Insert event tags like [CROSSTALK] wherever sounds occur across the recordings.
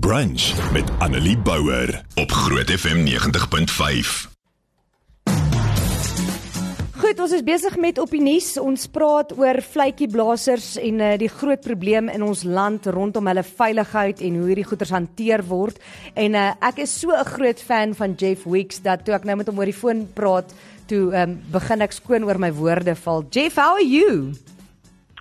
Brunch met Annelie Bouwer op Groot FM 90.5. Goed, ons is besig met op die nuus. Ons praat oor vletjieblassers en uh, die groot probleem in ons land rondom hulle veiligheid en hoe hierdie goeters hanteer word. En uh, ek is so 'n groot fan van Jeff Weeks dat toe ek nou met hom oor die foon praat, toe um, begin ek skoon oor my woorde val. Jeff, how are you?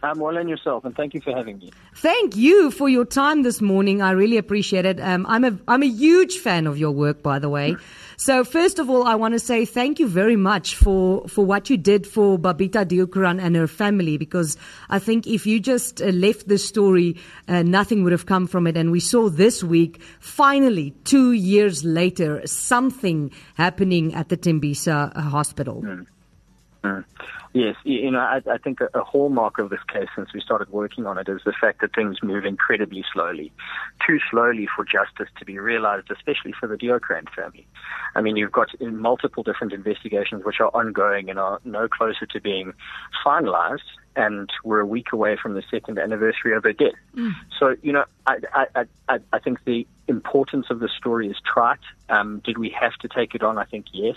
I'm well and yourself, and thank you for having me. Thank you for your time this morning. I really appreciate it. Um, I'm a I'm a huge fan of your work, by the way. so first of all, I want to say thank you very much for for what you did for Babita Deokaran and her family, because I think if you just uh, left the story, uh, nothing would have come from it. And we saw this week, finally, two years later, something happening at the Tembisa uh, hospital. Mm. Mm. Yes, you know, I, I think a, a, hallmark of this case since we started working on it is the fact that things move incredibly slowly, too slowly for justice to be realized, especially for the Deokaran family. I mean, you've got multiple different investigations which are ongoing and are no closer to being finalized, and we're a week away from the second anniversary of her death. Mm. So, you know, I, I, I, I think the importance of the story is trite. Um, did we have to take it on? I think yes.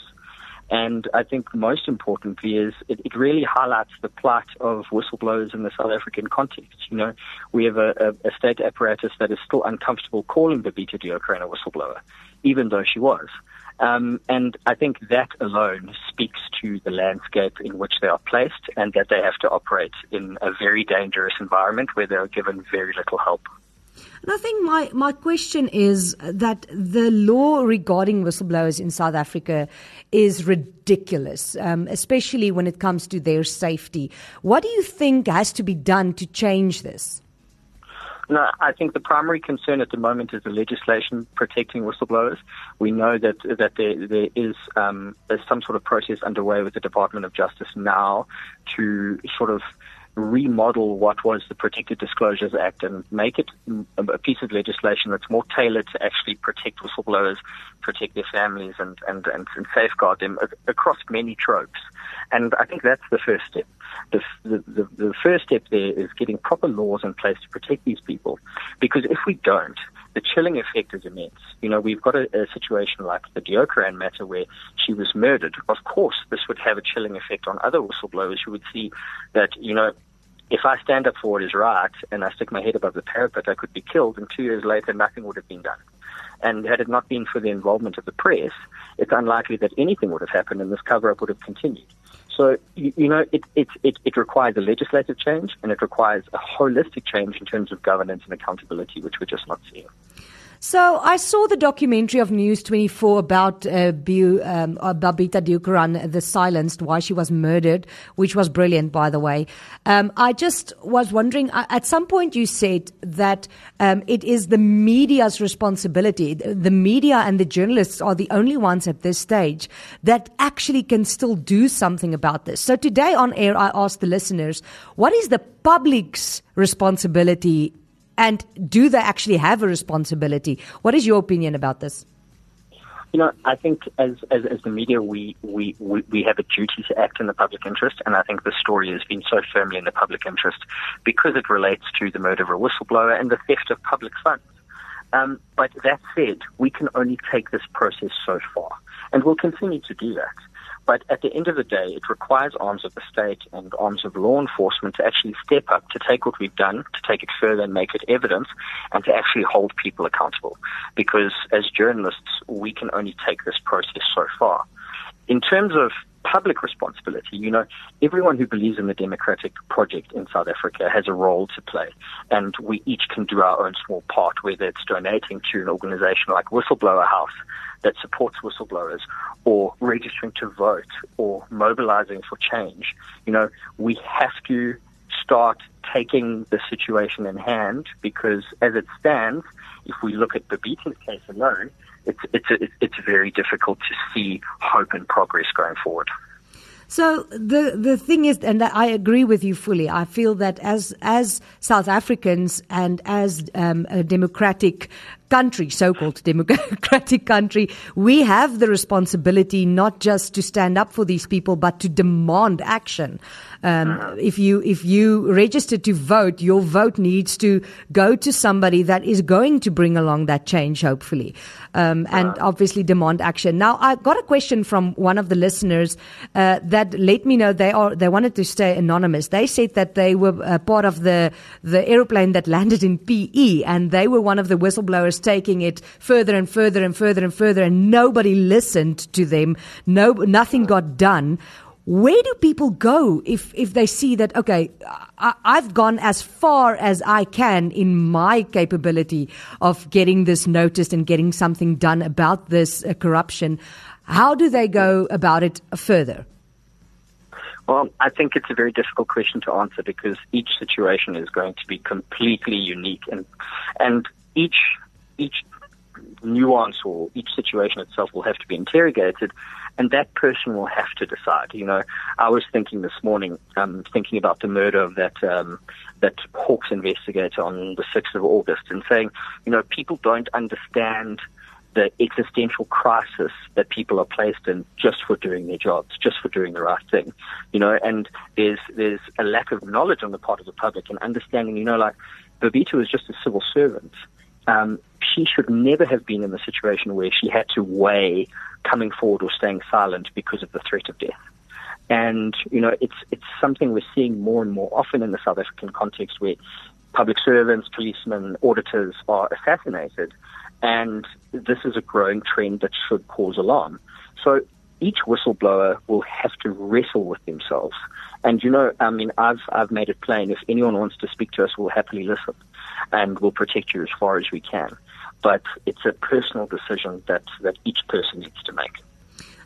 And I think most importantly is it, it, really highlights the plight of whistleblowers in the South African context. You know, we have a, a, a state apparatus that is still uncomfortable calling Babita Deokaran a whistleblower, even though she was. Um, and I think that alone speaks to the landscape in which they are placed and that they have to operate in a very dangerous environment where they are given very little help. And I think my, my question is that the law regarding whistleblowers in South Africa is ridiculous, um, especially when it comes to their safety. What do you think has to be done to change this? No, I think the primary concern at the moment is the legislation protecting whistleblowers. We know that that there there is um, there's some sort of process underway with the Department of Justice now to sort of remodel what was the Protected Disclosures Act and make it a piece of legislation that's more tailored to actually protect whistleblowers, protect their families, and, and, and, and safeguard them across many tropes. And I think that's the first step. The, the, the, first step there is getting proper laws in place to protect these people. Because if we don't, the chilling effect is immense. You know, we've got a, a situation like the Deokaran matter where she was murdered. Of course, this would have a chilling effect on other whistleblowers who would see that, you know, if I stand up for what is right and I stick my head above the parapet, I could be killed, and two years later, nothing would have been done. And had it not been for the involvement of the press, it's unlikely that anything would have happened and this cover up would have continued. So, you, you know, it, it, it, it requires a legislative change and it requires a holistic change in terms of governance and accountability, which we're just not seeing. So I saw the documentary of News 24 about uh, um, uh, Babita Deokaran, The Silenced, why she was murdered, which was brilliant, by the way. Um, I just was wondering, uh, at some point you said that um, it is the media's responsibility. The media and the journalists are the only ones at this stage that actually can still do something about this. So today on air, I asked the listeners, what is the public's responsibility and do they actually have a responsibility? What is your opinion about this? You know, I think as, as, as the media, we, we, we, have a duty to act in the public interest, and I think the story has been so firmly in the public interest because it relates to the murder of a whistleblower and the theft of public funds. Um, but that said, we can only take this process so far, and we'll continue to do that. But at the end of the day, it requires arms of the state and arms of law enforcement to actually step up to take what we've done, to take it further and make it evidence, and to actually hold people accountable. Because as journalists, we can only take this process so far. In terms of public responsibility. You know, everyone who believes in the democratic project in South Africa has a role to play, and we each can do our own small part, whether it's donating to an organization like Whistleblower House that supports whistleblowers, or registering to vote, or mobilizing for change. You know, we have to start taking the situation in hand because as it stands, if we look at the Babita's case alone, it's it's it's very difficult to see hope and progress going forward. So the the thing is, and I agree with you fully. I feel that as as South Africans and as um, a democratic country, so-called democratic [LAUGHS] country, we have the responsibility not just to stand up for these people, but to demand action. Um, uh-huh. if you if you register to vote, your vote needs to go to somebody that is going to bring along that change, hopefully, um, and obviously demand action. Now, I got a question from one of the listeners uh, that let me know they are they wanted to stay anonymous. They said that they were uh, part of the the aeroplane that landed in PE, and they were one of the whistleblowers taking it further and further and further and further, and nobody listened to them. No, nothing got done where do people go if, if they see that, okay, I, have gone as far as I can in my capability of getting this noticed and getting something done about this uh, corruption? How do they go about it further? Well, I think it's a very difficult question to answer because each situation is going to be completely unique and, and each, each nuance or each situation itself will have to be interrogated and that person will have to decide. You know, I was thinking this morning, um, thinking about the murder of that um, that Hawks investigator on the sixth of August, and saying, you know, people don't understand the existential crisis that people are placed in just for doing their jobs, just for doing the right thing, you know, and there's there's a lack of knowledge on the part of the public and understanding, you know, like Babita was just a civil servant. Um, she should never have been in the situation where she had to weigh coming forward or staying silent because of the threat of death. And, you know, it's, it's something we're seeing more and more often in the South African context where public servants, policemen, auditors are assassinated. And this is a growing trend that should cause alarm. So each whistleblower will have to wrestle with themselves. And you know, I mean, I've I've made it plain. If anyone wants to speak to us, we'll happily listen, and we'll protect you as far as we can but it's a personal decision that, that each person needs to make.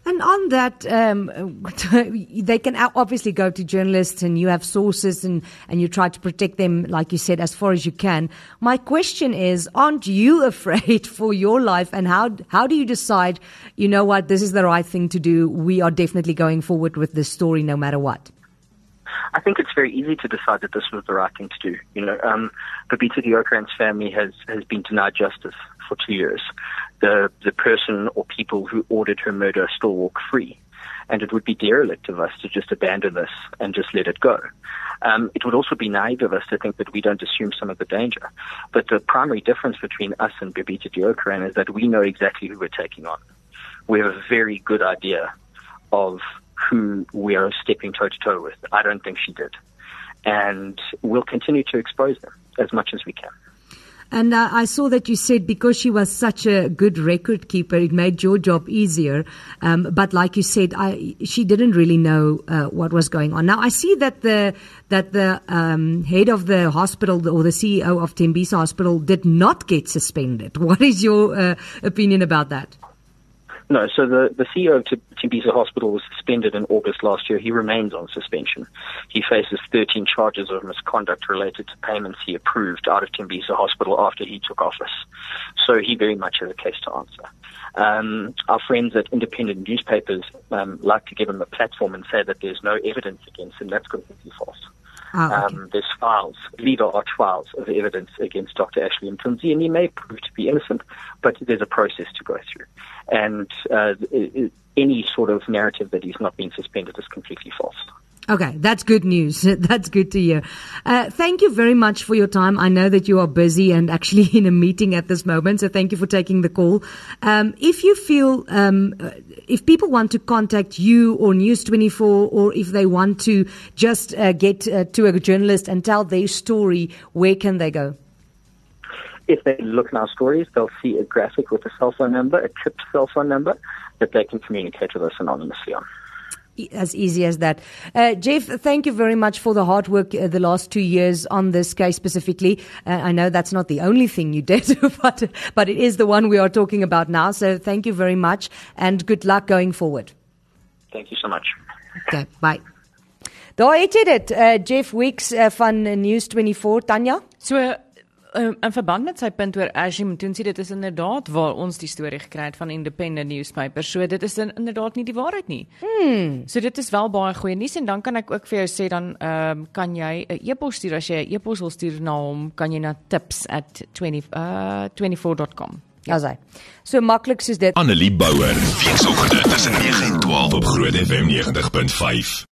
And on that, um, [LAUGHS] they can obviously go to journalists and you have sources and, and you try to protect them, like you said, as far as you can. My question is, aren't you [LAUGHS] afraid for your life? And how, how do you decide, you know what, this is the right thing to do? We are definitely going forward with this story no matter what. I think it's very easy to decide that this was the right thing to do. You know, um, Babita Deokaran's family has, has been denied justice for two years. The, the person or people who ordered her murder still walk free. And it would be derelict of us to just abandon this and just let it go. Um, it would also be naive of us to think that we don't assume some of the danger. But the primary difference between us and Babita Deokaran is that we know exactly who we're taking on. We have a very good idea of who we are stepping toe to toe with. I don't think she did. And we'll continue to expose them as much as we can. And uh, I saw that you said because she was such a good record keeper, it made your job easier. Um, but like you said, I, she didn't really know uh, what was going on. Now I see that the that the um, head of the hospital or the CEO of Tembisa Hospital did not get suspended. [LAUGHS] What is your uh, opinion about that? No, so the, the CEO of Tembisa Hospital was suspended in August last year. He remains on suspension. He faces 13 charges of misconduct related to payments he approved out of Tembisa Hospital after he took office. So he very much has a case to answer. Um, our friends at independent newspapers um, like to give him a platform and say that there's no evidence against him. That's completely false. Oh, okay. um, there's files, legal arch files of evidence against Dr. Ashley Mthunzi, and he may prove to be innocent, but there's a process to go through. And uh, any sort of narrative that he's not being suspended is completely false. Okay, that's good news. [LAUGHS] That's good to hear. Uh, thank you very much for your time. I know that you are busy and actually [LAUGHS] in a meeting at this moment, so thank you for taking the call. Um, if you feel, um, uh, if people want to contact you or News 24, or if they want to just uh, get uh, to a journalist and tell their story, where can they go? If they look in our stories, they'll see a graphic with a cell phone number, a chipped cell phone number that they can communicate with us anonymously on as easy as that. Uh, Jeff, thank you very much for the hard work uh, the last two years on this case specifically. Uh, I know that's not the only thing you [LAUGHS] did, but, but it is the one we are talking about now. So thank you very much and good luck going forward. Thank you so much. Okay, bye. Daar het jy dit, uh, Jeff Wicks uh, van News 24, Tanya. So um, in verband met sy punt oor Ashim doen sê dit is inderdaad waar ons die storie gekry het van independent newspaper. So dit is inderdaad nie die waarheid nie. Hmm. So dit is wel baie goeie nuus en dan kan ek ook vir jou sê dan ehm um, kan jy 'n e-pos stuur as jy 'n e-pos wil stuur na hom, kan jy na tips@20 uh 24.com. Ja. Asai. So maklik soos dit. Annelie Bouwer, weekoggend tussen 9 en 12 op Groot FM 90.5.